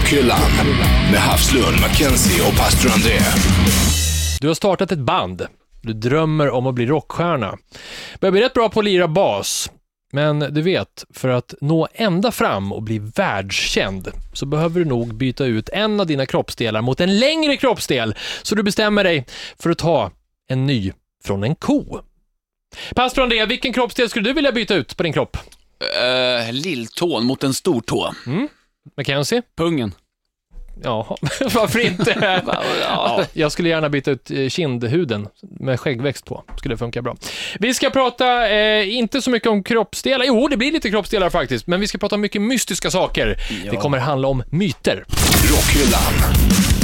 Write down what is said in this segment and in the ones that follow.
Rockhyllan med Havslund, Mackenzie och pastor André. Du har startat ett band. Du drömmer om att bli rockstjärna. Börjar bli rätt bra på att lira bas. Men du vet, för att nå ända fram och bli världskänd så behöver du nog byta ut en av dina kroppsdelar mot en längre kroppsdel. Så du bestämmer dig för att ta en ny från en ko. Pastor André, vilken kroppsdel skulle du vilja byta ut på din kropp? Uh, lilltån mot en stor tå. Mackenzie? Pungen. Ja, varför inte? Ja. Jag skulle gärna byta ut eh, kindhuden med skäggväxt på. Skulle funka bra. Vi ska prata, eh, inte så mycket om kroppsdelar. Jo, det blir lite kroppsdelar faktiskt. Men vi ska prata om mycket mystiska saker. Det kommer handla om myter. Rockhyllan.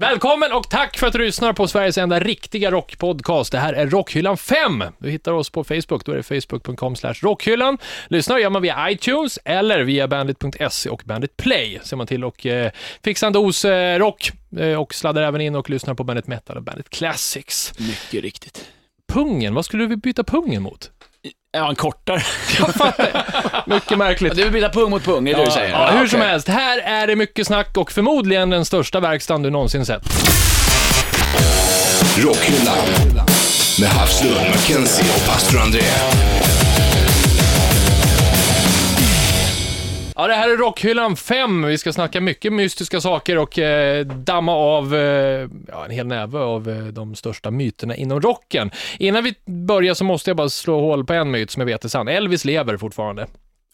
Välkommen och tack för att du lyssnar på Sveriges enda riktiga rockpodcast. Det här är Rockhyllan 5. Du hittar oss på Facebook, då är det facebook.com rockhyllan. Lyssnar gör man via iTunes eller via bandit.se och Bandit Play. Ser man till och eh, fixar en dos eh, rock eh, och sladdar även in och lyssnar på Bandit Metal och Bandit Classics. Mycket riktigt. Pungen, vad skulle du vilja byta pungen mot? Ja, en kortare. Jag fattar. Mycket märkligt. Du vill byta pung mot pung, det är det du säger? Ja, hur okej. som helst, här är det mycket snack och förmodligen den största verkstaden du någonsin sett. Rockhyllan med Havslund, Mackenzie och pastor André. Ja, det här är Rockhyllan 5. Vi ska snacka mycket mystiska saker och eh, damma av eh, ja, en hel näve av eh, de största myterna inom rocken. Innan vi börjar så måste jag bara slå hål på en myt som jag vet är sann. Elvis lever fortfarande.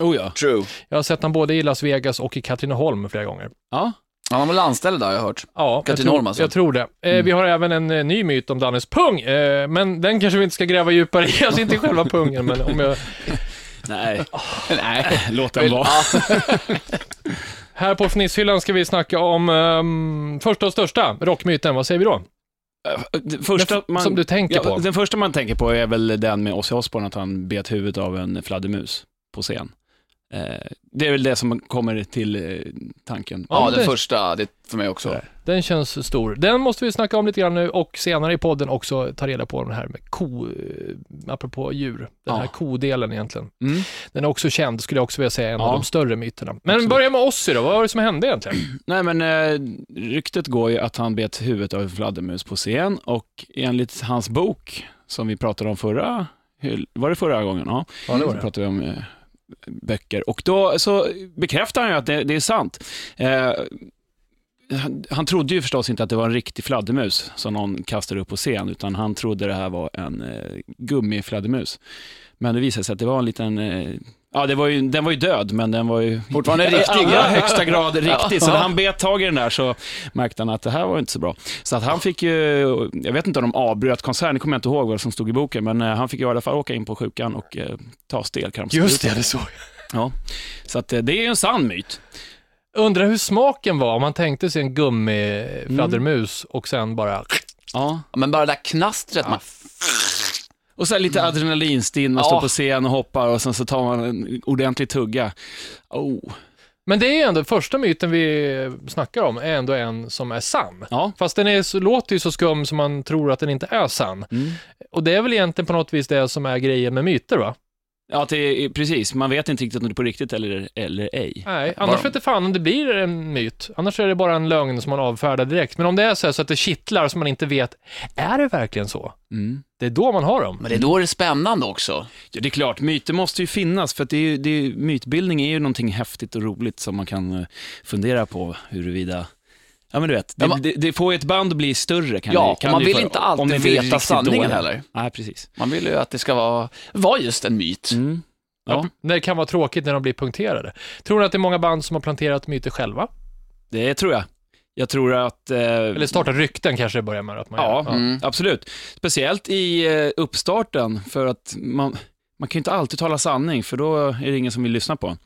Oh ja. True. Jag har sett honom både i Las Vegas och i Katrineholm flera gånger. Ja. Han var väl anställd där, har jag hört. Ja, jag tror, alltså. jag tror det. Eh, Vi har även en eh, ny myt om Dannes pung, eh, men den kanske vi inte ska gräva djupare i. Alltså inte i själva pungen, men om jag... Nej, Nej. låt den vara. Här på Fnisshyllan ska vi snacka om ehm, första och största rockmyten. Vad säger vi då? Det Första Den f- som du tänker ja, på. Den första man tänker på är väl den med Ozzy Osbourne, att han bet huvudet av en fladdermus på scen. Eh, det är väl det som kommer till eh, tanken. Ja, det- den första, det för mig också. Den känns stor. Den måste vi snacka om lite grann nu och senare i podden också ta reda på den här med ko, eh, apropå djur. Den Ja. här kodelen egentligen. Mm. Den är också känd, skulle jag också vilja säga, en av Ja. de större myterna. Men Absolut. börja med Ozzy då, vad var det som hände egentligen? Nej, men eh, ryktet går ju att han bet huvudet av en fladdermus på scen och enligt hans bok, som vi pratade om förra, var det förra gången? Ja, Ja, det var Så det. pratade vi om eh, böcker. Och då så bekräftar han ju att det, det är sant. Eh, han, han trodde ju förstås inte att det var en riktig fladdermus som någon kastade upp på scen, utan han trodde det här var en eh, gummifladdermus. Men det visade sig att det var en liten eh, Ja, det var ju, den var ju död, men den var ju Fortfarande riktig, i allra högsta grad riktig. Så när han bet tag i den där så märkte han att det här var inte så bra. Så att han fick ju, jag vet inte om de avbröt konserten, det kommer jag inte ihåg vad som stod i boken, men eh, han fick ju i alla fall åka in på sjukan och eh, ta stelkrampssprutan. det så. Ja. Så att, eh, det är ju en sann myt. Undrar hur smaken var om man tänkte sig en gummifladdermus och sen bara... Ja. Men bara det där knastret, man, Och så här lite adrenalinstinn, man Ja. står på scen och hoppar och sen så tar man en ordentlig tugga. Oh. Men det är ju ändå, första myten vi snackar om är ändå en som är sann. Ja. Fast den är så, låter ju så skum som man tror att den inte är sann. Mm. Och det är väl egentligen på något vis det som är grejen med myter va? Ja, det är, precis. Man vet inte riktigt om det är på riktigt eller, eller ej. Nej, annars Bara- vet jag fan om det blir en myt. Annars är det bara en lögn som man avfärdar direkt. Men om det är så, här så att det kittlar så man inte vet, är det verkligen så? Mm. Det är då man har dem. men det är då det är spännande också. Ja, det är klart, myter måste ju finnas, för att det är, ju- det är, mytbildning är ju någonting häftigt och roligt som man kan eh, fundera på huruvida Ja men du vet, det, Ja, man- det, det får ju ett band att bli större. Kan Ja, det, kan man det vill för- inte om alltid det blir veta riktigt sanningen dåligt. heller. Nej, precis. Man vill ju att det ska vara, vara just en myt. Mm. Ja, Det kan vara tråkigt när de blir punkterade. Tror ni att det är många band som har planterat myter själva? det tror jag. Jag tror att... Eh, Eller startat rykten kanske det börjar med att man Ja, gör. Mm. absolut. Speciellt i eh, uppstarten, för att man, man kan ju inte alltid tala sanning, för då är det ingen som vill lyssna på.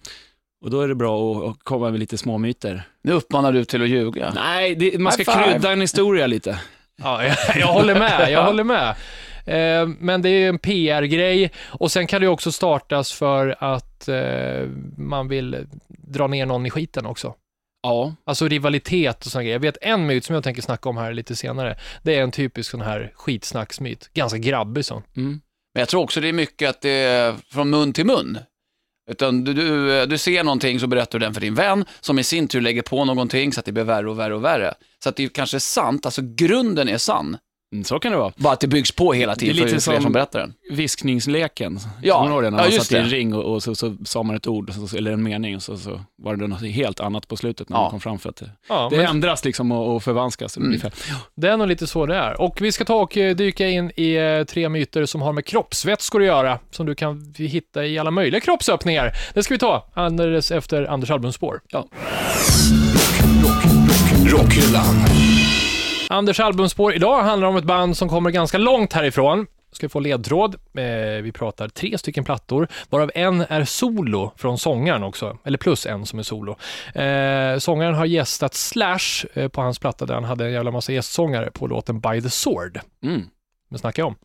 Och då är det bra att, komma med lite små myter. Nu uppmanar du till att ljuga. Nej, det, man ska krydda en historia lite. Ja, jag, jag håller med, jag håller med. Eh, men det är en PR-grej och sen kan det ju också startas för att eh, man vill dra ner någon i skiten också. Ja, Alltså rivalitet och sådana grejer. Jag vet en myt som jag tänker snacka om här lite senare. Det är en typisk sån här skitsnacksmyt. Ganska grabbig sån. mm. Men jag tror också det är mycket att det är från mun till mun. Utan du, du, eh, du ser någonting så berättar du den för din vän, som i sin tur lägger på någonting så att det blir värre och värre och värre. Så att det kanske är sant, alltså grunden är sann. Mm, Så kan det vara. Bara att det byggs på hela tiden Det är lite för fler som- som berättar den. Viskningsleken. Ja, Kommer du ihåg det? När ja, man just satt i en ring och, och så, så sa man ett ord, så, eller en mening, och så, så var det något helt annat på slutet när Ja. man kom fram. För att det, Ja, det men ändras liksom och, och förvanskas Mm. ungefär. det är nog lite så det är. Och vi ska ta och eh, dyka in i eh, tre myter som har med kroppsvätskor att göra, som du kan hitta i alla möjliga kroppsöppningar. Det ska vi ta alldeles efter Anders albumspår. Rockhyllan. Anders albumspår idag handlar om ett band som kommer ganska långt härifrån. Ska få ledtråd. Eh, vi pratar tre stycken plattor, varav en är solo från sångaren också, eller plus en som är solo. Eh, sångaren har gästat Slash eh, på hans platta där han hade en jävla massa gästsångare på låten By the Sword. Mm. Men snackar jag om.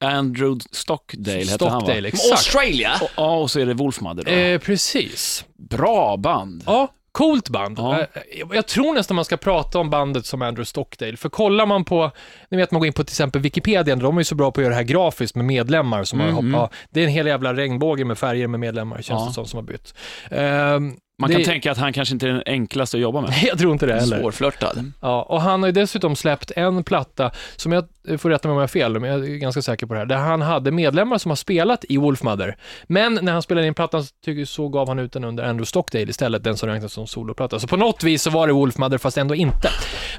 Andrew Stockdale hette han va? Stockdale, exakt. Australia? Och, ja, och så är det Wolfmother då. Eh, precis. Bra band. Ja, coolt band. Ja. Eh, Jag tror nästan man ska prata om bandet som Andrew Stockdale, för kollar man på, ni vet man går in på till exempel Wikipedia, de är ju så bra på att göra det här grafiskt med medlemmar som har Mm, hoppat, ja, det är en hel jävla regnbåge med färger med medlemmar, känns Ja. det som, som har bytt. Ehm, Man det- kan tänka att han kanske inte är den enklaste att jobba med. Jag tror inte det heller. Svårflörtad. Ja, och han har ju dessutom släppt en platta, som jag får rätta mig om jag har fel, men jag är ganska säker på det här, där han hade medlemmar som har spelat i Wolfmother. Men när han spelade in plattan så gav han ut den under Andrew Stockdale istället, den som räknas som soloplatta. Så på något vis så var det Wolfmother, fast ändå inte.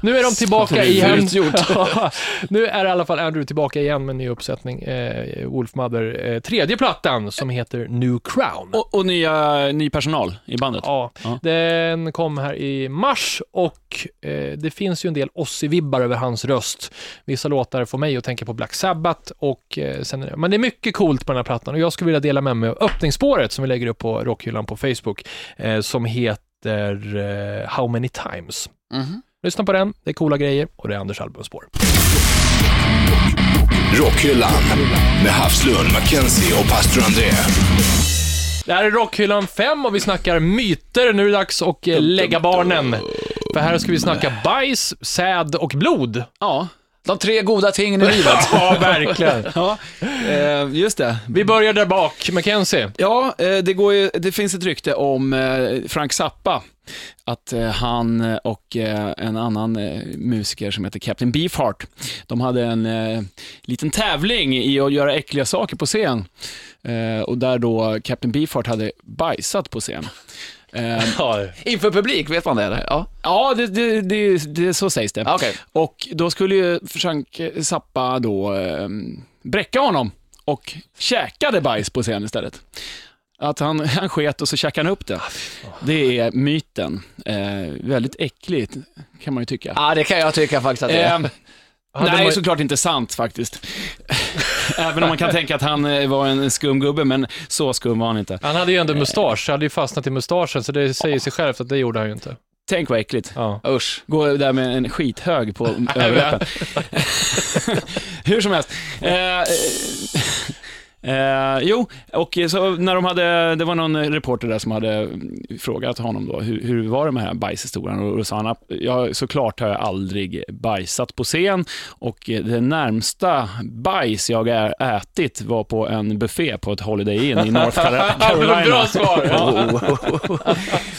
Nu är de tillbaka igen. Ja, nu är i alla fall Andrew tillbaka igen med en ny uppsättning, eh, Wolfmother, eh, tredje plattan som heter New Crown. Och, och nya, ny personal i bandet. Ja, Ja. den kom här i mars och eh, det finns ju en del Ozzy-vibbar över hans röst. Vissa låtar får mig att tänka på Black Sabbath och eh, sen, det- men det är mycket coolt på den här plattan och jag skulle vilja dela med mig av öppningsspåret som vi lägger upp på rockhyllan på Facebook eh, som heter eh, How many times. Mhm. Lyssna på den, det är coola grejer och det är Anders albumspår. Rockhyllan. Med Havslund, Mackenzie och pastor André. Det här är Rockhyllan 5 och vi snackar myter. Nu är det dags att eh, lägga barnen. För här ska vi snacka bajs, säd och blod. Ja, de tre goda tingen i livet. Ja, verkligen. ja eh, just det. Vi börjar där bak. Mackenzie. Ja, eh, det, går ju, det finns ett rykte om eh, Frank Zappa. Att han och en annan musiker som heter Captain Beefheart, de hade en liten tävling i att göra äckliga saker på scen. Och där då Captain Beefheart hade bajsat på scen. Eh, Inför publik, vet man det? Eller? Ja, ja, det, det, det, det, så sägs det. Ja, okej. Och då skulle ju Frank Zappa då eh, bräcka honom och käkade bajs på scen istället. Att han, han sket och så käkade han upp det. Det är myten. Eh, väldigt äckligt, kan man ju tycka. Ja, det kan jag tycka faktiskt att det är. Eh, nej, man- såklart inte sant faktiskt. Även om man kan tänka att han eh, var en skum gubbe, men så skum var han inte. Han hade ju ändå mustasch, hade ju fastnat i mustaschen, så det säger sig självt att det gjorde han ju inte. Tänk vad äckligt. Ja. Usch. Gå där med en skithög på överläppen. Hur som helst. Eh, eh, jo, och så när de hade, det var någon reporter där som hade frågat honom då, hur, hur var det med den här bajshistorien? Och då sa han ja, såklart har jag aldrig bajsat på scen och det närmsta bajs jag är ätit var på en buffé på ett Holiday Inn i North Car- Carolina. Bra svar! Ja.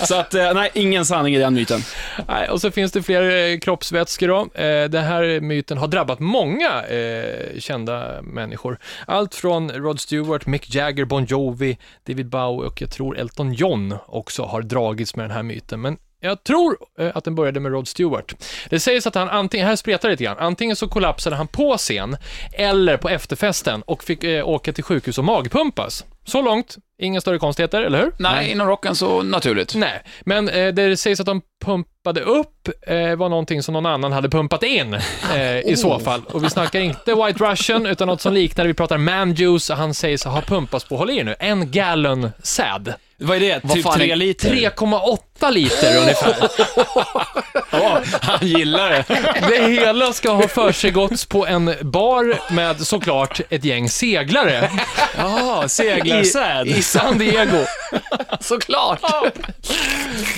Så att, eh, nej, ingen sanning i den myten. Nej, och så finns det fler eh, kroppsvätskor då. Eh, den här myten har drabbat många eh, kända människor. Allt från Rod Stewart, Mick Jagger, Bon Jovi, David Bowie och jag tror Elton John också har dragits med den här myten. Men jag tror eh, att den började med Rod Stewart. Det sägs att han antingen, här spretar det lite grann, antingen så kollapsade han på scen eller på efterfesten och fick eh, åka till sjukhus och magpumpas. Så långt, inga större konstigheter, eller hur? Nej, inom rocken så naturligt. Nej, men eh, det sägs att de pumpade upp eh, var någonting som någon annan hade pumpat in eh, i så fall. Och vi snackar inte White Russian, utan något som liknar, vi pratar man juice, och han sägs ha pumpats på, håll i er nu, en gallon säd. Vad är det? Vad typ fan är- tre liter? 3,8 åtta liter ungefär. Ja, han gillar det. Det hela ska ha försiggåtts på en bar med såklart ett gäng seglare Ja, i, seglarsäd. i San Diego. Såklart!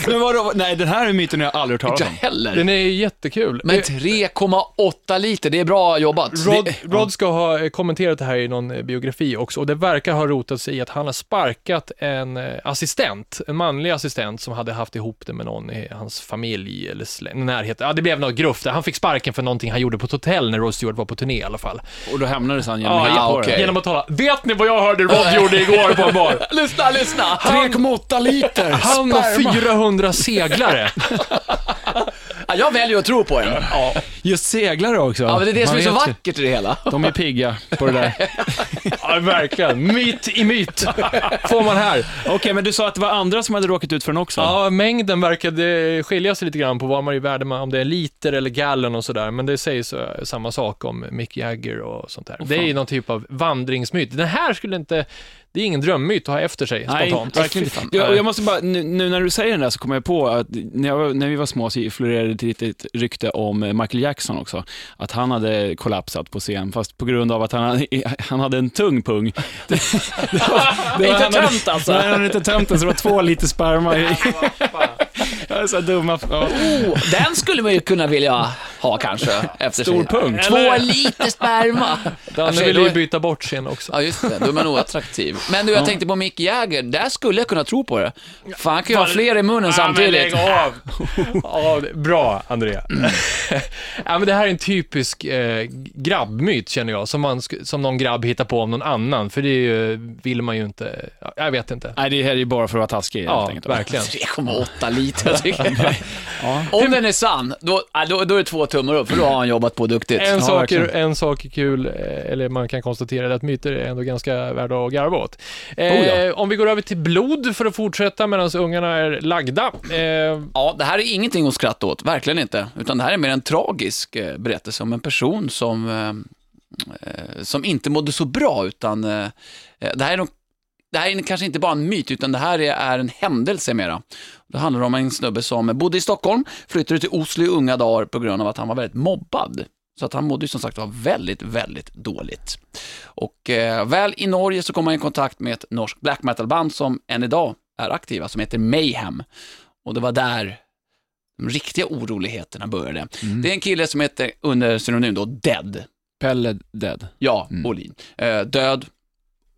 Men vadå? Nej, den här myten har jag aldrig hört Inte talas om. heller. Den är jättekul. Men Eh, 3,8 liter, det är bra jobbat. Rod, Det- Rod ska ha eh, kommenterat det här i någon eh, biografi också och det verkar ha rotat sig i att han har sparkat en eh, assistent, en manlig assistent som hade haft ihop det med någon i hans familj eller slä- närhet. Ja, det blev något gruff där. Han fick sparken för någonting han gjorde på ett hotell när Rod Stewart var på turné i alla fall. Och då hämnades han genom Ja, ja, på okej. det. Genom att tala, vet ni vad jag hörde Rod gjorde igår på en bar? Lyssna, lyssna! 3,8 liter! Han och 400 seglare. Ja, jag väljer att tro på den. Ja, Just seglare också. men det är det som Man är så vackert i det hela. De är pigga på det där. Ja, verkligen. Myt i myt får man här. Okej, men du sa att det var andra som hade råkat ut för den också? Ja, mängden verkade skilja sig lite grann på vad man är värde med, om det är liter eller gallon och sådär, men det sägs samma sak om Mick Jagger och sånt där. det är ju någon typ av vandringsmyt. Den här skulle inte, det är ingen drömmyt att ha efter sig spontant. verkligen inte. Jag, jag måste bara, nu, nu när du säger den där så kommer jag på att när, jag, när vi var små så florerade det ett litet rykte om Michael Jackson också. Att han hade kollapsat på scen, fast på grund av att han, han hade en tung pung. Det, det var, det var, Inte tömt alltså. Nej, han hade inte tömt den, så det var två liter sperma i. Är så dumma. Ja. Oh, den skulle man ju kunna vilja ha kanske. Efter Stor pung. Två liter sperma. Danne då ju byta bort scen också. Ja, just det. Då är man nog attraktiv. Men du, jag tänkte på Mick Jagger. Där skulle jag kunna tro på det. Fan, han kan ju ha fler i munnen samtidigt. av! ja, bra, Andrea. Mm. ja, men det här är en typisk eh, grabbmyt, känner jag, som, man, som någon grabb hittar på om någon annan, för det är ju, vill man ju inte, ja, jag vet inte. Nej, det här är ju bara för att vara taskig helt Ja, enkelt. verkligen. 3,8 liter Om den är sann, då, ja, då, då är det två tummar upp, för då har han jobbat på duktigt. En, Ja, sak är, en sak är kul, eh, eller man kan konstatera det, att myter är ändå ganska värda att garva åt. Eh, Oh ja. Om vi går över till blod för att fortsätta medan ungarna är lagda. Eh, Ja, det här är ingenting att skratta åt, verkligen inte. Utan det här är mer en tragisk eh, berättelse om en person som, eh, som inte mådde så bra, utan det här är nog det här är kanske inte bara en myt, utan det här är, en händelse mera. Det handlar om en snubbe som bodde i Stockholm, flyttade till Oslo i unga dagar på grund av att han var väldigt mobbad. Så att han mådde ju som sagt var väldigt, väldigt dåligt. Och eh, väl i Norge så kom han i kontakt med ett norskt black metal-band som än idag är aktiva, som heter Mayhem. Och det var där de riktiga oroligheterna började. Det är en kille som heter, under synonym då, Dead. Pelle dead. Ja, Mm. Olin. Eh, död.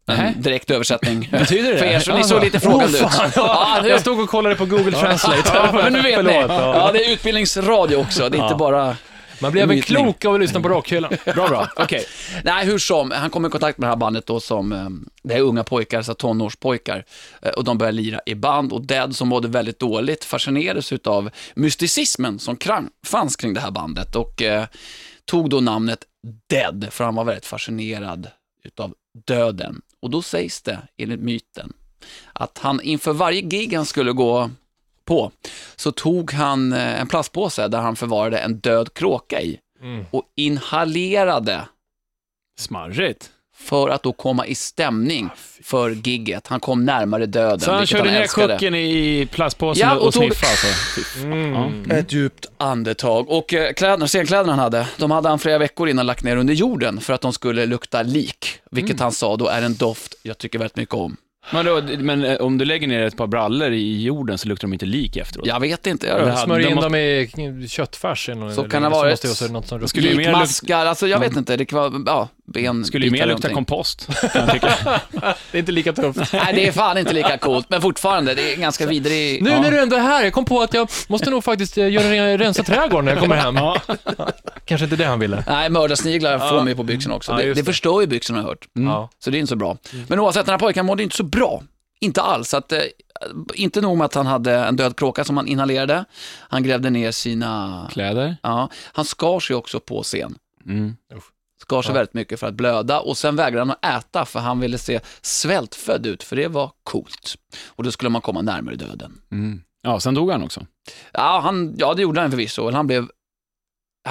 En direkt översättning. Betyder det? För er som ni såg lite frågande ut. Ja, nu, jag stod och kollade på Google Translate. ja, men nu vet ni. Ja. Ja, det är utbildningsradio också. Det är inte bara... Man blev en Mytning. klok av att lyssna på rockhyllan. Bra, bra. Okej. Nej, hur som, han kom i kontakt med det här bandet då som, eh, det är unga pojkar, så tonårspojkar, eh, och de började lira i band och Dead som mådde väldigt dåligt fascinerades av mysticismen som krang, fanns kring det här bandet och eh, tog då namnet Dead, för han var väldigt fascinerad utav döden. Och då sägs det, enligt myten, att han inför varje gig han skulle gå på, så tog han eh, en plastpåse där han förvarade en död kråka i Mm. och inhalerade Smarrigt. För att då komma i stämning för gigget. Han kom närmare döden, Så han vilket körde ner älskade. kucken i plastpåsen Ja, och, och tog- sniffade alltså? Mm. Ja. Ett djupt andetag. Och eh, kläderna, scenkläderna han hade, de hade han flera veckor innan lagt ner under jorden för att de skulle lukta lik. Vilket han sa då är en doft jag tycker väldigt mycket om. Men, då, men eh, om du lägger ner ett par brallor i jorden så luktar de inte lik efteråt? Jag vet inte, jag Smörj de in måste- dem i köttfärs eller något, Så eller kan det så vara måste ett- det vara något som Skulle ju mer lukt- Likmaskar, alltså jag vet inte, det kan vara, ja, ben skulle ju mer lukta kompost. Det är inte lika tufft. Nej, det är fan inte lika coolt, men fortfarande, det är ganska vidrig... Nu ja. när du ändå är här, jag kom på att jag måste nog faktiskt eh, göra ren- rensa trädgården när jag kommer hem. Kanske inte det han ville. Nej, mördarsniglar får man ju på byxorna också. Ja, det, det det. förstör ju byxorna har jag hört. Ja. Så det är inte så bra. Men oavsett, den här pojken mådde inte så bra. Inte alls. Så Att, eh, inte nog med att han hade en död kråka som han inhalerade. Han grävde ner sina... Kläder? Ja, han skar sig också på scen. Mm. Skar sig Ja. väldigt mycket för att blöda och sen vägrade han att äta för han ville se svältfödd ut, för det var coolt. Och då skulle man komma närmare döden. Mm. Ja, sen dog han också. Ja, han, ja det gjorde han förvisso. Han blev...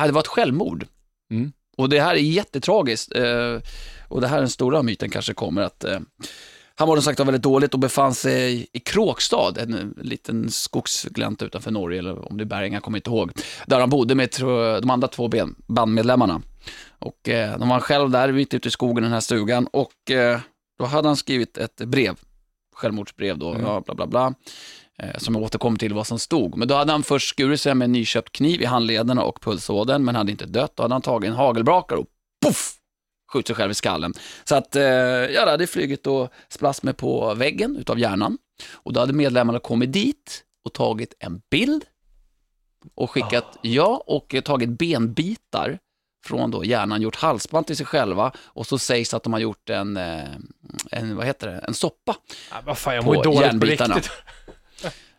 Det var ett självmord. Mm. Och det här är jättetragiskt. Eh, och det här är den stora myten kanske kommer att... Eh, han mådde som sagt väldigt dåligt och befann sig i Kråkstad, en liten skogsglänta utanför Norge, eller om det är Bergen, jag kommer inte ihåg. Där han bodde med de andra två bandmedlemmarna. Och eh, de var själv där, mitt ute i skogen, i den här stugan. Och eh, då hade han skrivit ett brev, självmordsbrev då, ja, bla bla bla. Eh, som jag återkommer till vad som stod. Men då hade han först skurit sig med en nyköpt kniv i handlederna och pulsådern, men hade inte dött. Då hade han tagit en hagelbrakare och poff! skjutit sig själv i skallen. Så att, eh, ja, det hade flugit och splast med på väggen utav hjärnan. Och då hade medlemmarna kommit dit och tagit en bild och skickat, ja, och tagit benbitar från då hjärnan, gjort halsband till sig själva och så sägs att de har gjort en, eh, en vad heter det, en soppa. Ah, vad fan, jag På mår dåligt på riktigt.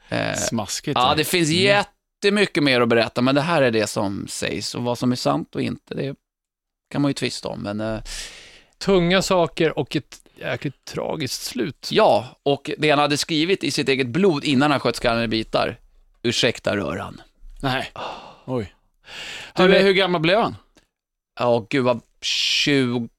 Eh, Smaskigt. ja, det finns jättemycket mer att berätta, men det här är det som sägs och vad som är sant och inte, det kan man ju tvista om. Men eh, Tunga saker och ett jäkligt tragiskt slut. ja, och det han hade skrivit i sitt eget blod innan han sköt skallen i bitar, ursäkta röran. Nej. Oj. Han Du, hur gammal blev han? Ja, gud vad 20,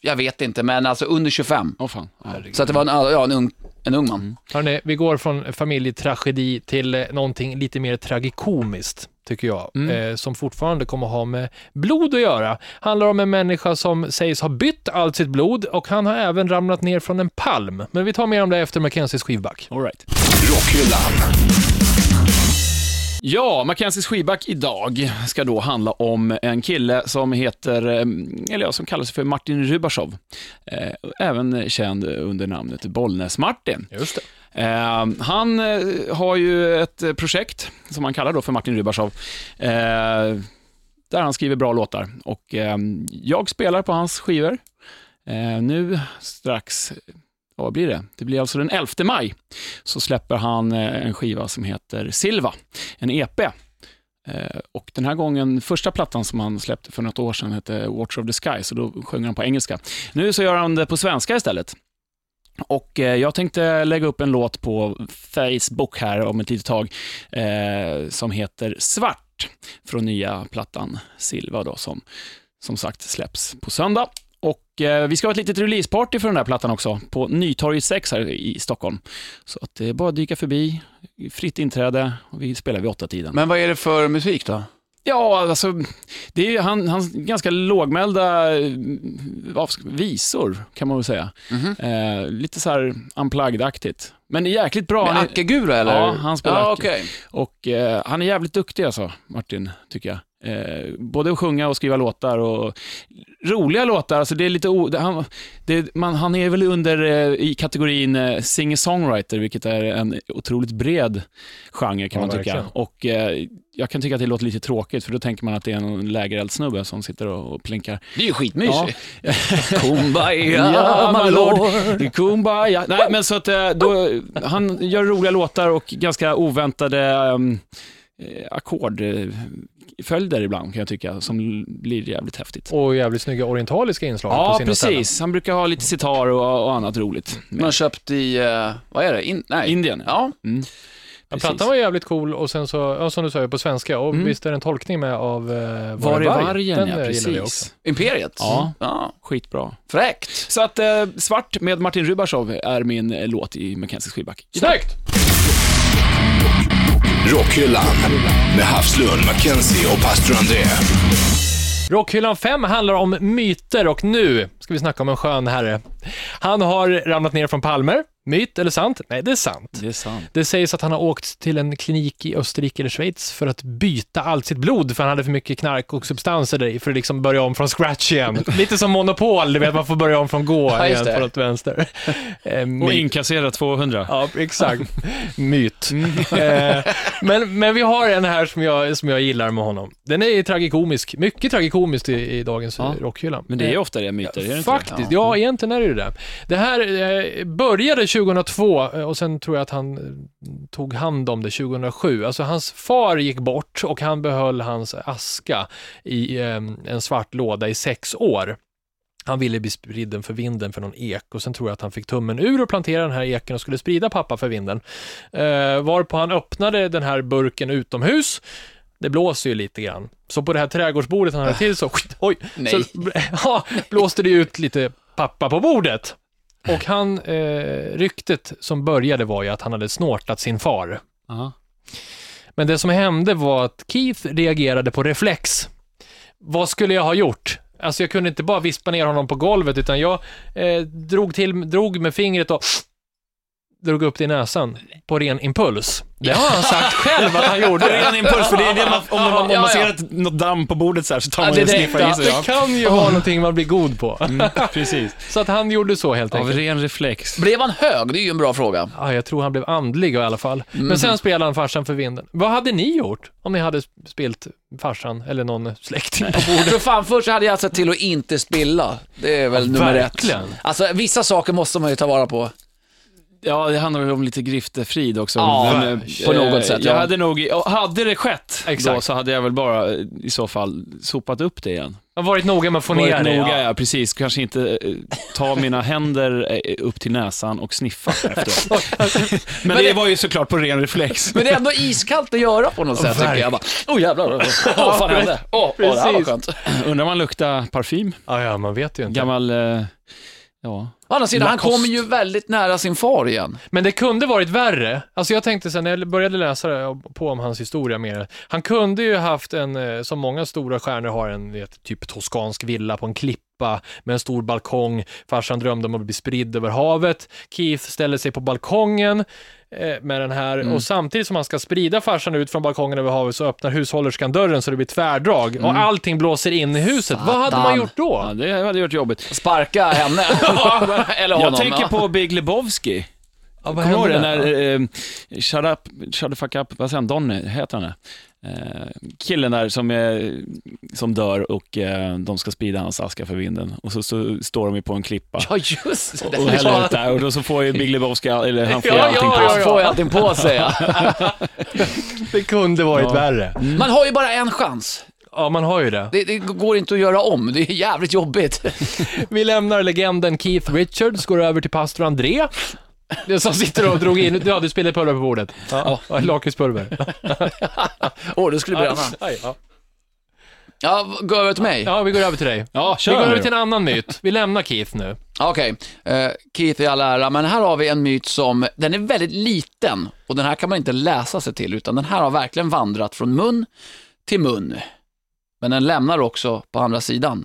jag vet inte, men alltså under 25. Åh fan. Så att det var en, ja, en, ung, en ung man. Hörrni, vi går från familjetragedi till eh, någonting lite mer tragikomiskt, tycker jag, Mm. eh, som fortfarande kommer ha med blod att göra. Handlar om en människa som sägs ha bytt allt sitt blod och han har även ramlat ner från en palm. Men vi tar mer om det efter Mackenzies skivback. All right. Rockhyllan. Ja, Mackenzies skivback idag ska då handla om en kille som heter, eh, eller ja, som kallar sig för Martin Rybashov. Eh, Även känd under namnet Bollnäs-Martin. Just det. Eh, han eh, har ju ett projekt som han kallar då för Martin Rybashov. Eh, där han skriver bra låtar. Och eh, jag spelar på hans skivor. Nu strax, vad blir det? Det blir alltså den 11 maj. Så släpper han eh, en skiva som heter Silva, en EP. Eh, och den här gången, första plattan som han släppte för något år sedan hette Watch of the Sky, så då sjunger han på engelska. Nu så gör han det på svenska istället. Och eh, jag tänkte lägga upp en låt på Facebook här om ett litet tag eh, som heter Svart från nya plattan Silva då som som sagt släpps på söndag. Och eh, vi ska ha ett litet releaseparty för den här plattan också på Nytorget 6 här i Stockholm. Så att det är bara att dyka förbi, fritt inträde och vi spelar vid åtta tiden. Men vad är det för musik då? Ja, alltså, det är ju han, hans ganska lågmälda eh, visor, kan man väl säga. Mhm. Eh, lite så här unplugged-aktigt. Men det är jäkligt bra. Med Han är- Acke Gura eller? Ja, han spelar ja, okej. Och eh, han är jävligt duktig alltså, Martin, tycker jag. Eh, både att sjunga och skriva låtar och roliga låtar. Alltså det är lite o, det, han, det, man, han är väl under eh, i kategorin eh, singer-songwriter, vilket är en otroligt bred genre kan Ja, man tycka. verkligen. Och eh, jag kan tycka att det låter lite tråkigt, för då tänker man att det är en lägereldssnubbe som sitter och, och plinkar. Det är ju skitmysigt. Ja. Kumbaya, Ja, my lord. Kumbaya. Nej, men så att eh, då, han gör roliga låtar och ganska oväntade um, ackordföljder ibland, kan jag tycka, som blir jävligt häftigt. Och jävligt snygga orientaliska inslag på Ja, sina ställen. precis. Han brukar ha lite sitar och, och annat roligt. Man har köpt i, eh, vad är det? In, nej. Indien, ja. Ja, Mm. Ja, plattan var jävligt cool och sen så, ja, som du sa, på svenska. Och Mm. visst är det en tolkning med av eh, Var är varg? vargen? Den Ja, eh, precis. Imperiet. Ja. ja. Skitbra. Fräckt. Så att eh, Svart med Martin Rubashov är min eh, låt i Mackenzies skivback. Snyggt! Rockhyllan. Med Havslund, Mackenzie och pastor André. Rockhyllan 5 handlar om myter och nu ska vi snacka om en skön herre. Han har ramlat ner från palmer. Myt eller sant? Nej, det är sant. Det är sant. Det sägs att han har åkt till en klinik i Österrike eller Schweiz för att byta allt sitt blod, för han hade för mycket knark och substanser där i, för att liksom börja om från scratch igen. Lite som Monopol, du vet, man får börja om från gå Ja, igen från åt vänster. Eh, Och myt. inkassera 200. Ja, exakt. Myt. Mm. Eh, men, men vi har en här som jag, som jag gillar med honom. Den är tragikomisk, mycket tragikomiskt i, i dagens Ja. ja. rockhylla. Men det är ju ofta det myter, är det inte? Faktiskt, ja. egentligen är det det. Det här eh, började 2002 eh, och sen tror jag att han eh, tog hand om det 2007. Alltså hans far gick bort och han behöll hans aska i eh, en svart låda i sex år. Han ville bli spriden för vinden för någon ek och sen tror jag att han fick tummen ur och plantera den här eken och skulle sprida pappa för vinden. Eh, varpå han öppnade den här burken utomhus. Det blåser ju lite grann. Så på det här trädgårdsbordet han hade till så, oj, Nej. så ja, blåste det ut lite pappa på bordet. Och han, eh, ryktet som började var ju att han hade snortat sin far. Ja. Men det som hände var att Keith reagerade på reflex. Vad skulle jag ha gjort? Alltså jag kunde inte bara vispa ner honom på golvet, utan jag eh, drog, till, drog med fingret och drog upp det i näsan på ren impuls. Det har han sagt själv att han gjorde. Det är en impuls, för det är det man, om, man, om Ja, man ser ja. ett, något damm på bordet så här, så tar Ja, man det och sniffar det. i sig. Det Ja. kan ju vara någonting man blir god på. Mm, precis. Så att han gjorde så helt Av enkelt. ren reflex. Blev han hög? Det är ju en bra fråga. Ja, jag tror han blev andlig i alla fall. Men sen spelade han farsan för vinden. Vad hade ni gjort om ni hade spilt farsan eller någon släkting på bordet? För fan, först hade jag sett till att inte spilla. Det är väl nummer verkligen. ett. Alltså, vissa saker måste man ju ta vara på. Ja, det handlar väl om lite griftefrid också. Ja, Men, eh, på något sätt, Jag ja. hade nog, hade det skett då Exakt. så hade jag väl bara eh, i så fall sopat upp det igen. Jag har varit noga med att få Varit ner det. noga, Ja. ja. precis. Kanske inte eh, ta mina händer eh, upp till näsan och sniffa efteråt. Men, det, det- var ju såklart på ren reflex. Men det är ändå iskallt att göra på något sätt, tycker jag. Bara, oh jävlar, åh vad fan hände? Åh, åh, det här var Precis. skönt. Undrar om man luktar parfym? Ja, ja, man vet ju inte. Gammal, eh, ja. Å andra sidan, han Lacoste. kommer ju väldigt nära sin far igen. Men det kunde varit värre. Alltså jag tänkte sen när jag började läsa på om hans historia mer. Han kunde ju haft en, eh, som många stora stjärnor har, en vet, typ toskansk villa på en klippa med en stor balkong. Farsan drömde om att bli spridd över havet. Keith ställer sig på balkongen med den här och samtidigt som han ska sprida farsan ut från balkongen över havet så öppnar hushållerskan dörren så det blir tvärdrag och allting blåser in i huset. Vad hade man Satan. gjort då? ja, det hade varit jobbigt. Sparka henne. Eller honom. Jag tänker på Big Lebowski. Ja, vad Kommer du ihåg hände den där? där, eh, shut up, shut the fuck up, vad säger han, Donny, heter han det? Eh, killen där som, är, som dör och eh, de ska sprida hans aska för vinden. Och så, så står de ju på en klippa. Ja, just det. och häller ut där och då så får ju Big Lebowski, eller han får Ja, allting ja, på ja, sig. Han får ju allting på sig. Ja. Det kunde varit Ja. värre. Man har ju bara en chans. Ja, man har ju det. Det, det går inte att göra om. Det är jävligt jobbigt. Vi lämnar legenden Keith Richards, går över till pastor André. Det som sitter och drog in, ja du spelade pulver på bordet. Ja, ja lakritspulver. Åh, det skulle bränna. Aj, ja. Ja, gå över till mig. ja, vi går över till dig. Ja, Vi går kör över nu till en annan myt. Vi lämnar Keith nu. Okej, eh, Keith i all ära, men här har vi en myt som, den är väldigt liten och den här kan man inte läsa sig till, utan den här har verkligen vandrat från mun till mun. Men den lämnar också på andra sidan,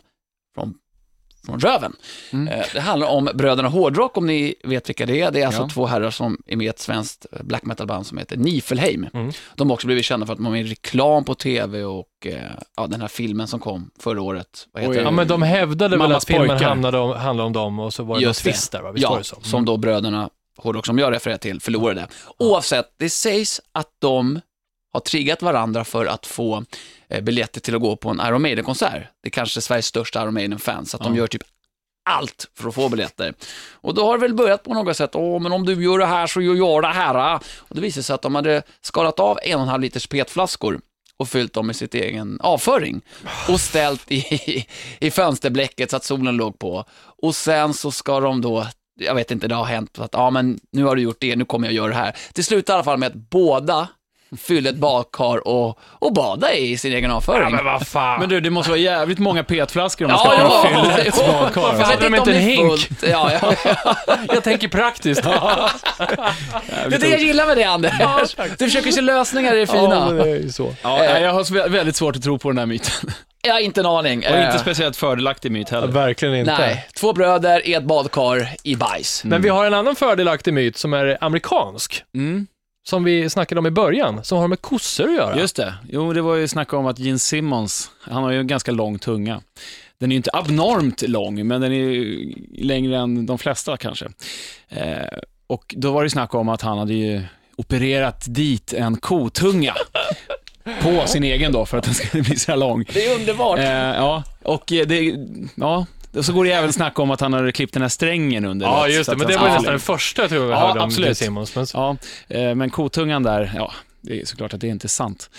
från röven. Eh, det handlar om bröderna Hårdrock, om ni vet vilka det är. Det är alltså Ja. två herrar som är med i ett svenskt eh, black metal-band som heter Nifelheim. Mm. De har också blivit kända för att de var med i reklam på tv och eh, ja, den här filmen som kom förra året. Vad heter Oj? Ja, men de hävdade väl Mammas att filmen pojkar. handlade om, handlade om dem och så var det Just det. twist där, va? Visst Ja, det så? Mm. som då bröderna Hårdrock, som jag refererar till, förlorade. Oavsett, det sägs att de har triggat varandra för att få biljetter till att gå på en Iron Maiden-konsert. Det är kanske Sveriges största Iron Maiden-fan, så att de gör typ allt för att få biljetter. Och då har det väl börjat på något sätt, åh, men om du gör det här så gör jag det här. ah." Och det visade sig att de hade skalat av en och en halv liters petflaskor och fyllt dem med sitt egen avföring och ställt i, i fönsterblecket så att solen låg på. Och sen så ska de då, jag vet inte, det har hänt att ja men nu har du gjort det, nu kommer jag göra det här. Det slutar i alla fall med att båda fyllde ett badkar och, och bada i sin egen avföring. Ja, men vad fan. Men du, det måste vara jävligt många petflaskor om man ska Ja, kunna ja, fylla ett ja, badkar. vet Hade de inte en hink? fullt. Ja, ja. jag tänker praktiskt. Det är det jag gillar med det Anders. Du försöker se lösningar i det Ja, fina. men det är ju så. Ja, jag har väldigt svårt att tro på den här myten. Jag har inte en aning. Och inte Eh, speciellt fördelaktig myt heller. Verkligen inte. Nej, två bröder i ett badkar i bajs. Men vi har en annan fördelaktig myt som är amerikansk. Mm. Som vi snackade om i början, som har med kossor att göra. Just det. Jo, det var ju snack om att Gene Simmons, han har ju en ganska lång tunga. Den är ju inte abnormt lång, men den är ju längre än de flesta kanske. Eh, och då var det snack om att han hade ju opererat dit en kotunga på sin egen då, för att den skulle bli så här lång. Det är underbart. Eh, ja, och det, ja, så går det även snack om att han hade klippt den här strängen under. Ja, det, just det. Men det var ju nästan den första jag tror jag Ja, hörde om absolut. Simmons. Men Ja, eh, men kotungan där, ja, det är såklart att det är inte sant.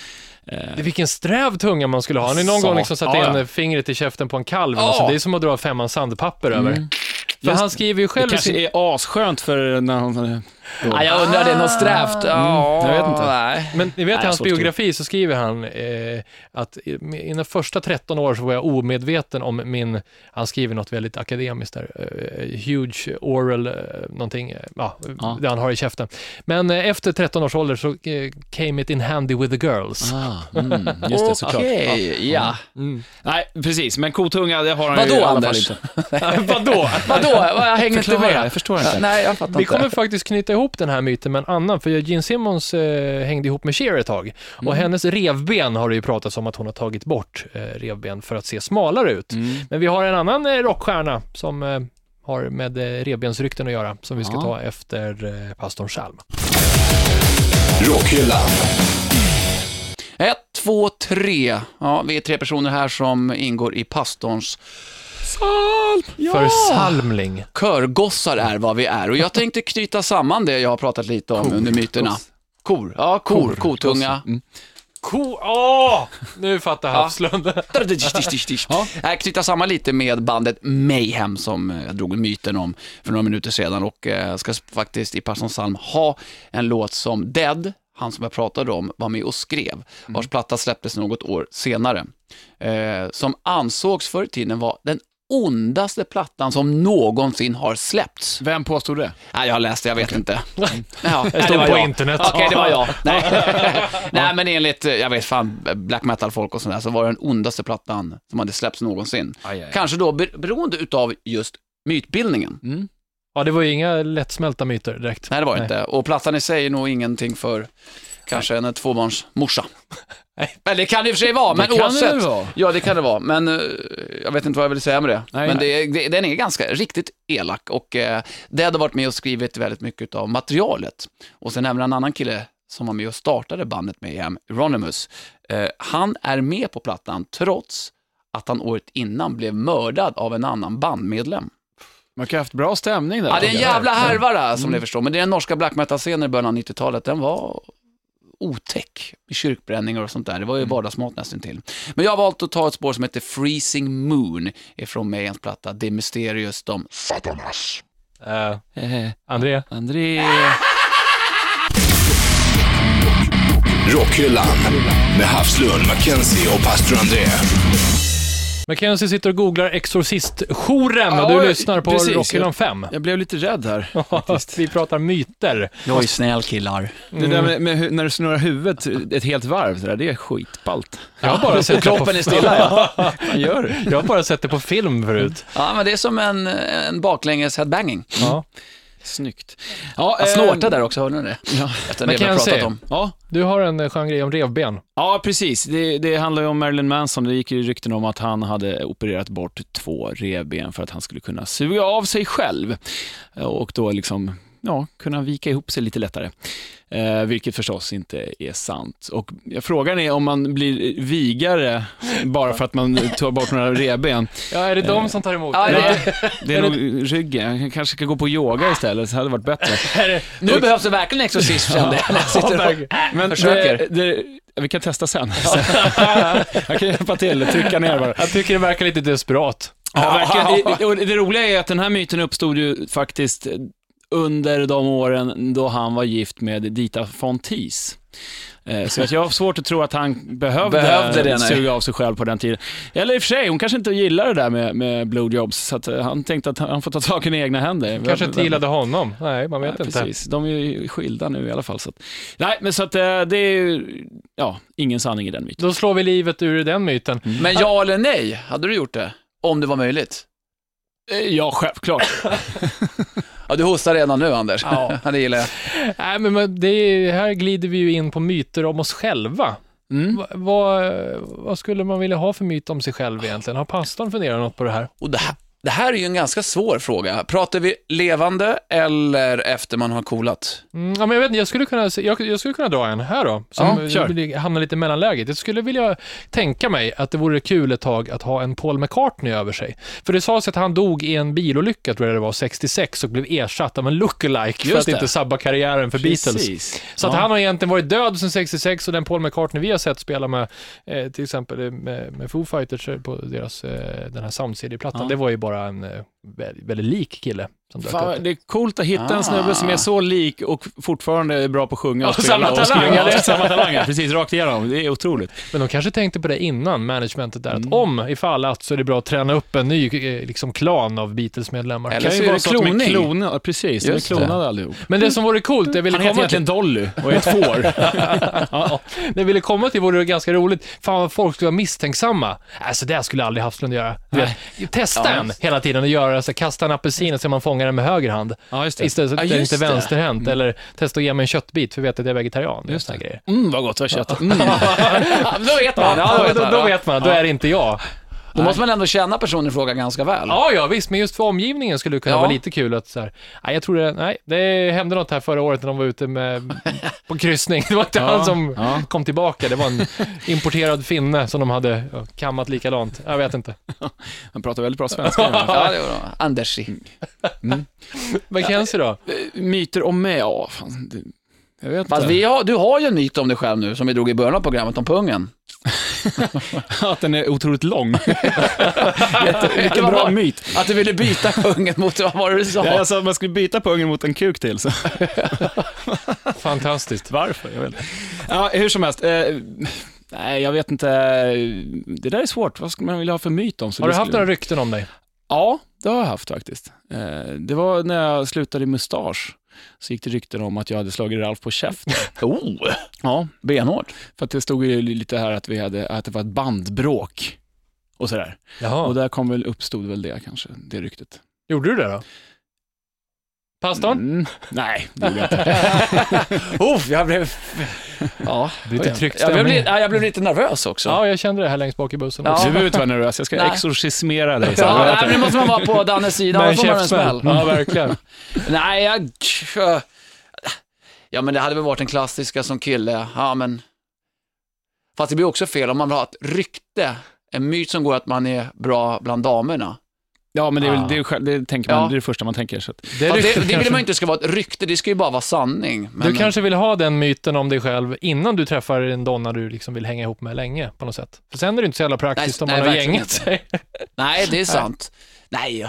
Eh, det, vilken sträv tunga man skulle ha. Har ni någon Så. gång liksom satt Ja, in ja. fingret i käften på en kalv? Ja. Alltså, det är som att dra femman sandpapper över. För Just han skriver ju Det själv i kanske sin... är asskönt för när han Ja, jag undrar, det är något strävt? Ja, jag vet inte. Nej. Men ni vet i hans biografi så skriver han eh, att i mina första 13 år så var jag omedveten om min, han skriver något väldigt akademiskt där, eh, huge oral, eh, någonting, eh, ja, Ja. det han har i käften. Men eh, efter 13 års ålder så eh, came it in handy with the girls. Ah, mm, just det, såklart. Okej, ja. Mm. Nej, precis, men kotunga, det har han Vadå, ju i alla Anders? fall inte. Vadå? Vadå? Jag hänger inte med. jag förstår inte. Nej, jag fattar Vi inte. kommer faktiskt knyta ihop den här myten med en annan, för Gene Simmons eh, hängde ihop med Cher ett tag. Och hennes revben har det ju pratats om att hon har tagit bort eh, revben för att se smalare ut. Mm. Men vi har en annan eh, rockstjärna som eh, har med eh, revbensrykten att göra, som vi ska Ja. ta efter eh, pastorn Chalm. Rockhyllan. Ett, två, tre. Ja, vi är tre personer här som ingår i pastorns Försalmling. körgossar är vad vi är. Och jag tänkte knyta samman det jag har pratat lite om under myterna. Kos. Kor. Ja, kor. Kotunga. Mm. Ko... Åh! Nu fattar Ja. Havslund. Ja. Jag knyta samman lite med bandet Mayhem som eh, jag drog myten om för några minuter sedan och eh, ska faktiskt i Pastorns psalm ha en låt som Dead, han som jag pratade om, var med och skrev, vars platta släpptes något år senare. Eh, som ansågs förr i tiden vara den ondaste plattan som någonsin har släppts. Vem påstod det? Nej, jag har läst det, jag vet inte. Ja, Det står på internet. Okej, det var jag. Nej. Nej, men enligt, jag vet fan, black metal-folk och sådär, så var det den ondaste plattan som hade släppts någonsin. Aj, aj. Kanske då ber- beroende utav just mytbildningen. Mm. Ja, det var ju inga lättsmälta myter direkt. Nej, det var det Nej. inte. Och plattan i sig är nog ingenting för kanske en tvåbarnsmorsa. Nej. Eller det kan det i och för sig vara, men det kan oavsett. det vara. Ja, det kan det vara, men eh, jag vet inte vad jag vill säga med det. Nej, men det, det, den är ganska riktigt elak och eh, det hade varit med och skrivit väldigt mycket av materialet. Och sen även en annan kille som var med och startade bandet med hem, Euronymous. Eh, han är med på plattan trots att han året innan blev mördad av en annan bandmedlem. Man kan ha haft bra stämning där. Ja, det är en jävla härva som Mm. ni förstår, men det är den norska black metal-scenen i början av 90-talet, den var otäck med kyrkbränningar och sånt där. Det var ju vardagsmat nästan till. Men jag har valt att ta ett spår som heter Freezing Moon ifrån Mayans platta The Mysterious, de Satanas. Eh, André? André... Rockhyllan. Med Havslund, Mackenzie och pastor André. Mackenzie sitter och googlar Exorcistjouren och Ja, du lyssnar på precis. Rockhyllan 5. Jag blev lite rädd här. Vi pratar myter. Jag är snäll killar. Det där med, med, när du snurrar huvudet ett helt varv, så där, det är skitballt. Jag har bara sett det på, Kroppen är stilla, ja. Vad gör jag har bara sett det på film förut. Ja, men det är som en, en baklänges headbanging. Ja. Snyggt. Ja, Jag eh, snårtar där också, hörde ni det? Ja, Efter Men det vi har kan jag pratat se? om. ja, Du har en eh, skön grej om revben. ja precis. Det, det handlar ju om Marilyn Manson. Det gick ju rykten om att han hade opererat bort två revben för att han skulle kunna suga av sig själv och då liksom ja, kunna vika ihop sig lite lättare. Eh, vilket förstås inte är sant. Och frågan är om man blir vigare bara för att man tar bort några revben. Ja, är det de som tar emot? Ja, det, Det är nog ryggen. Jag kanske ska gå på yoga istället, så hade det varit bättre. är det- nu behövs det verkligen en exorcism, kände jag. sitter och-. Men Försöker. Det, det, vi kan testa sen. jag kan hjälpa till, trycka ner bara. Jag tycker det verkar lite desperat. Ja, verkligen. Det, och det roliga är att den här myten uppstod ju faktiskt under de åren då han var gift med Dita von Teese. Eh, Så att jag har svårt att tro att han behövde, Behövde det, suga av sig själv på den tiden. Eller i och för sig, hon kanske inte gillar det där med, med blowjobs, så att eh, han tänkte att han får ta saken i egna händer. Kanske inte gillade honom. Nej, man vet Nej, inte. Precis, de är ju skilda nu i alla fall. Så att, nej, men så att eh, det är ju, ja, ingen sanning i den myten. Då slår vi livet ur den myten. Men ja eller nej, hade du gjort det? Om det var möjligt? Ja, självklart. Ja, du hostar redan nu, Anders. Ja. Det gillar jag. Nej, men det är, här glider vi ju in på myter om oss själva. Mm. Va, vad, vad skulle man vilja ha för myt om sig själv egentligen? Har pastorn funderat något på det här? Och det här, det här är ju en ganska svår fråga. Pratar vi levande eller efter man har coolat? Mm, ja, men jag, vet, jag, skulle kunna, jag, jag skulle kunna dra en här då, som Ja, hamnar lite i mellanläget. Jag skulle vilja tänka mig att det vore kul ett tag att ha en Paul McCartney över sig. För det sades att han dog i en bilolycka, tror jag det var, 66 och blev ersatt av en lookalike för att det. inte sabba karriären för Beatles. Precis. Så att Ja. han har egentligen varit död sedan 66 och den Paul McCartney vi har sett spela med, eh, till exempel med, med Foo Fighters eh, på deras, eh, den här Sound CD-plattan, Ja. det var ju bara en eh, väldigt, väldigt lik kille som dök upp. Fan, det är coolt att hitta Ah. en snubbe som är så lik och fortfarande är bra på att sjunga och Ja, spela. samma och talang, eller? Samma talanger, precis, rakt igenom. Det är otroligt. Men de kanske tänkte på det innan managementet där, Mm. att om, ifall att, så är det bra att träna upp en ny eh, liksom, klan av Beatles-medlemmar. Eller så är det de är kloning. klonade. Ja, Precis, de är Just det. klonade allihop. Men det som vore coolt, det jag ville Han heter komma till, egentligen Dolly och är ett får. ja, det jag ville komma till vore ganska roligt. Fan vad folk skulle vara misstänksamma. Alltså det skulle aldrig Hafslund göra. Testa Ja, en just. hela tiden och göra så kasta en apelsin och se om man fångar den med höger hand. Ja, just det. Istället för Ja, att är just inte det. vänsterhänt. Eller testa att ge mig en köttbit för jag vet att jag är vegetarian. Just det. Grejer. Mm, vad gott det var kött. Mm. Ja, då vet man. Ja, Ja, då då, då Ja. vet man, då är det inte jag. Då måste man ändå känna personen i fråga ganska väl. Ja, ja, visst, men just för omgivningen skulle det kunna Ja. vara lite kul att så här, nej, jag tror det, nej, det hände något här förra året när de var ute med, på kryssning. Det var inte Ja, han som ja. kom tillbaka, det var en importerad finne som de hade ja, kammat likadant. Jag vet inte. Han pratar väldigt bra svenska. Ja, det var bra. Andersi. Mackenzie då? Eh, Myter om mig? Ja, fan. Det, jag vet Fast inte. vi har, du har ju en myt om dig själv nu, som vi drog i början av programmet, om pungen. Att den är otroligt lång. Vilken Vad bra myt. Att du ville byta pungen mot, vad var det du sa? Ja, alltså, man skulle byta pungen mot en kuk till. Så. Fantastiskt. Varför? Jag vet inte. Ja, hur som helst. Eh, nej, jag vet inte. Det där är svårt. Vad skulle man vilja ha för myt om? Så Har du haft skulle- några rykten om dig? Ja, det har jag haft faktiskt. Eh, det var när jag slutade i mustasch. Så gick det rykten om att jag hade slagit Ralf på käften. Oh, Ja, benhårt. för att det stod ju lite här att, vi hade, att det var ett bandbråk. Och sådär. Jaha. Och där kom väl, uppstod väl det kanske, det ryktet. Gjorde du det då? Pastorn? Mm, nej, det gjorde jag inte. Oh, jag blev... Ja, lite tryckt jag blev, stämning. li- ja, jag blev lite nervös också. Ja, jag kände det här längst bak i bussen Ja. också. Du behöver inte vara nervös, jag ska Nej. exorcismera dig. Så Ja, nej, men nu måste man vara på Dannes sida, annars får man en smäll. Ja, verkligen. Nej, jag... Ja, men det hade väl varit en klassiska som kille. Ja, men... Fast det blir också fel om man vill ha ett rykte. En myt som går att man är bra bland damerna. Ja, men det, är väl, Ah. det, är, det tänker man, Ja. det är det första man tänker. Så att, Det, Ja, ryktet det, det vill kanske- man ju inte ska vara ett rykte, det ska ju bara vara sanning. Men, Du kanske vill ha den myten om dig själv innan du träffar en donna du liksom vill hänga ihop med länge på något sätt. För sen är det inte så jävla praktiskt Nej, om nej, man har verkligen gängat sig. Nej, det är sant. Nej,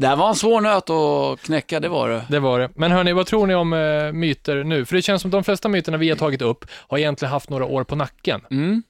det här var en svår nöt att knäcka, det var det. Det var det. Men hörni, vad tror ni om eh, myter nu? För det känns som de flesta myterna vi har tagit upp har egentligen haft några år på nacken. mm.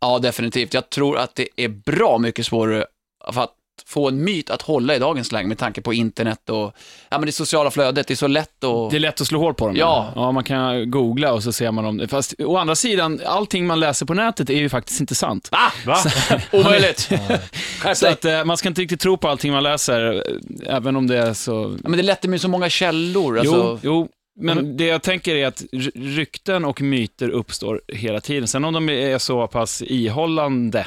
Ja, definitivt. Jag tror att det är bra mycket svårare för att få en myt att hålla i dagens läge med tanke på internet och ja, men det sociala flödet. Det är så lätt att... Det är lätt att slå hål på dem. Ja. ja. Man kan googla och så ser man om det. Fast å andra sidan, allting man läser på nätet är ju faktiskt inte sant. Ah, Va? omöjligt! Skärp Så att eh, man ska inte riktigt tro på allting man läser, eh, även om det är så... Ja, men det är lätt med så många källor. Alltså, Jo, jo, men det jag tänker är att ry- rykten och myter uppstår hela tiden. Sen om de är så pass ihållande,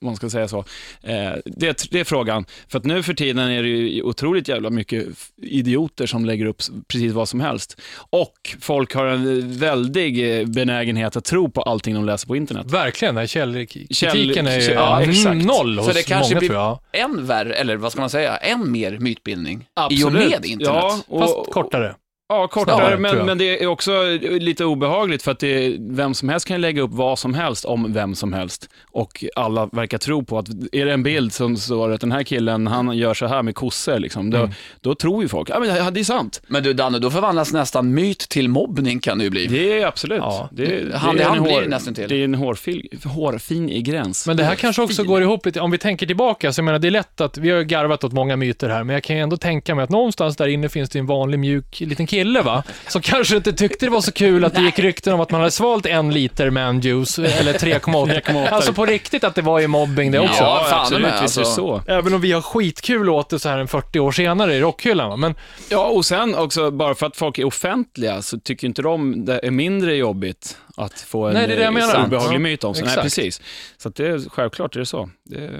om man ska säga så, eh, det, det är frågan. För att nu för tiden är det ju otroligt jävla mycket idioter som lägger upp precis vad som helst. Och folk har en väldig eh, benägenhet att tro på allting de läser på internet. Verkligen, den här källkritiken Käll- är ju ja, exakt. noll Så hos det kanske många blir- tror jag. Än värre, eller vad ska man säga, än mer mytbildning i och med internet. Ja, och, Fast kortare. Ja, kortare, Snarare, men, men det är också lite obehagligt för att det vem som helst kan lägga upp vad som helst om vem som helst. Och alla verkar tro på att, är det en bild som står att den här killen, han gör så här med kossor, liksom, då, Mm. då tror ju folk, ja men ja, det är sant. Men du Danne, då förvandlas nästan myt till mobbning kan det ju bli. Det är absolut. Ja. Det, det, Hand i är en hand blir hår- det nästan till. Det är en hårfin, hårfin i gräns. Men det här kanske också går ihop om vi tänker tillbaka, så jag menar det är lätt att, vi har garvat åt många myter här, men jag kan ju ändå tänka mig att någonstans där inne finns det en vanlig mjuk liten kille va, som kanske inte tyckte det var så kul att det gick rykten om att man hade svalt en liter man juice, eller 3,8. Alltså på riktigt att det var ju mobbing det också. Ja, fan absolut, visst är det alltså. så. Även om vi har skitkul åt det så här en 40 år senare i rockhyllan va, men Ja, och sen också, bara för att folk är offentliga så tycker inte de det är mindre jobbigt att få en Nej, det är det jag eh, menar. obehaglig myt om sig. Nej, exakt. precis. Så att det är, självklart är det så. Det,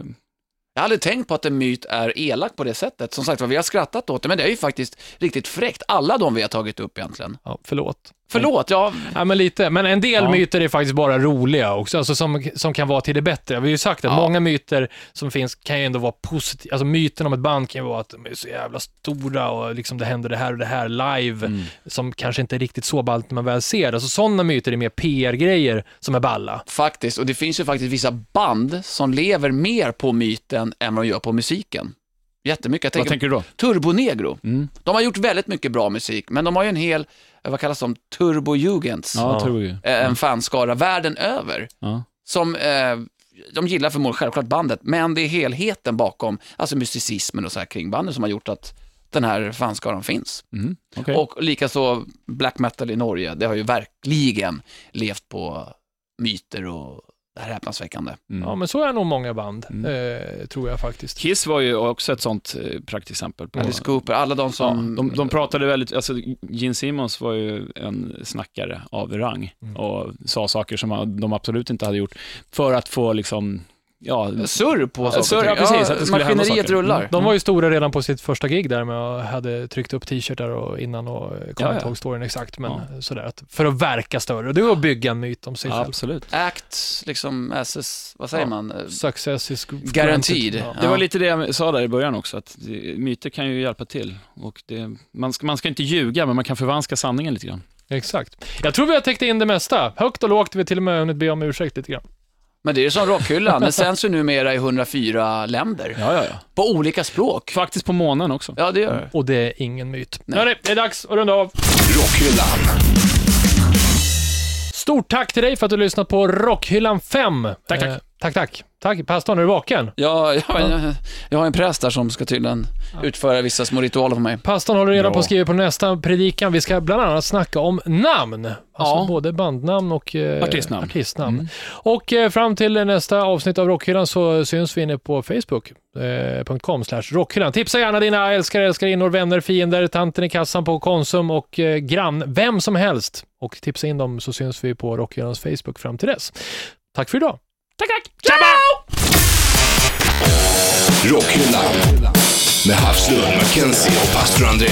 jag hade tänkt på att en myt är elak på det sättet. Som sagt var, vi har skrattat åt det, men det är ju faktiskt riktigt fräckt. Alla de vi har tagit upp egentligen. ja, förlåt. Förlåt, ja, Ja, men lite. Men en del Ja. myter är faktiskt bara roliga också, alltså som, som kan vara till det bättre. Vi har ju sagt att Ja. många myter som finns kan ju ändå vara positiva. Alltså myten om ett band kan ju vara att de är så jävla stora och liksom det händer det här och det här live, Mm. som kanske inte är riktigt så ballt när man väl ser det. Alltså sådana myter är mer PR-grejer som är balla. faktiskt. Och det finns ju faktiskt vissa band som lever mer på myten än vad de gör på musiken. Jättemycket. Jag Vad tänker tänker du då? Turbo Negro. Mm. De har gjort väldigt mycket bra musik, men de har ju en hel, eh, vad kallas de, Turbojugends, Ja, Ja. jag. eh, en fanskara världen över. Ja. Som, eh, de gillar förmodligen självklart bandet, men det är helheten bakom, alltså mysticismen och så här kring bandet som har gjort att den här fanskaran finns. Mm. okej. Och likaså black metal i Norge, det har ju verkligen levt på myter och det här häpnadsväckande. Mm. Ja, men så är nog många band, Mm. eh, tror jag faktiskt. Kiss var ju också ett sånt eh, praktexempel. På, Alice Cooper, alla de Ja, som... de, de pratade väldigt, alltså Gene Simmons var ju en snackare av rang Mm. och sa saker som de absolut inte hade gjort för att få liksom, ja, Surr på saker surr, och ja, precis, att det skulle hända maskineriet saker. rullar. Mm. De var ju stora redan på sitt första gig där med och hade tryckt upp t-shirtar och innan och kommer Ja, inte ja. ihåg storyn exakt, men Ja. sådär. Att, för att verka större. Det var att bygga en myt om sig själv. absolut. Act, liksom, SS, vad säger Ja. man? Success is. Guaranteed. Ja. Det var lite det jag sa där i början också, att myter kan ju hjälpa till. Och det, man, ska, man ska inte ljuga, men man kan förvanska sanningen lite grann. Exakt. Jag tror vi har täckt in det mesta. Högt och lågt, vi har till och med hunnit be om ursäkt lite grann. Men det är som rockhyllan, den sänds ju numera i 104 länder. Ja, ja, ja. På olika språk. Faktiskt på månen också. Ja, det gör det. Och det är ingen myt. Nej. Hörni, det är dags att runda av. Rockhyllan. Stort tack till dig för att du har lyssnat på Rockhyllan 5. Tack, tack. Eh, tack, tack. Tack, pastorn, är du vaken? Ja, jag, jag, jag har en präst där som ska tydligen utföra vissa små ritualer för mig. Pastorn håller redan Bra. på att skriva på nästa predikan. Vi ska bland annat snacka om namn. Alltså Ja. både bandnamn och eh, Artistnamn. artistnamn. Mm. Och eh, fram till nästa avsnitt av Rockhyllan så syns vi inne på facebook.com slash rockhyllan. Tipsa gärna dina älskare, älskarinnor, vänner, fiender, tanten i kassan på Konsum och eh, grann, vem som helst. Och tipsa in dem så syns vi på Rockhyllans Facebook fram till dess. Tack för idag. Rockhyllan. Med Havslund, Mackenzie och pastor André.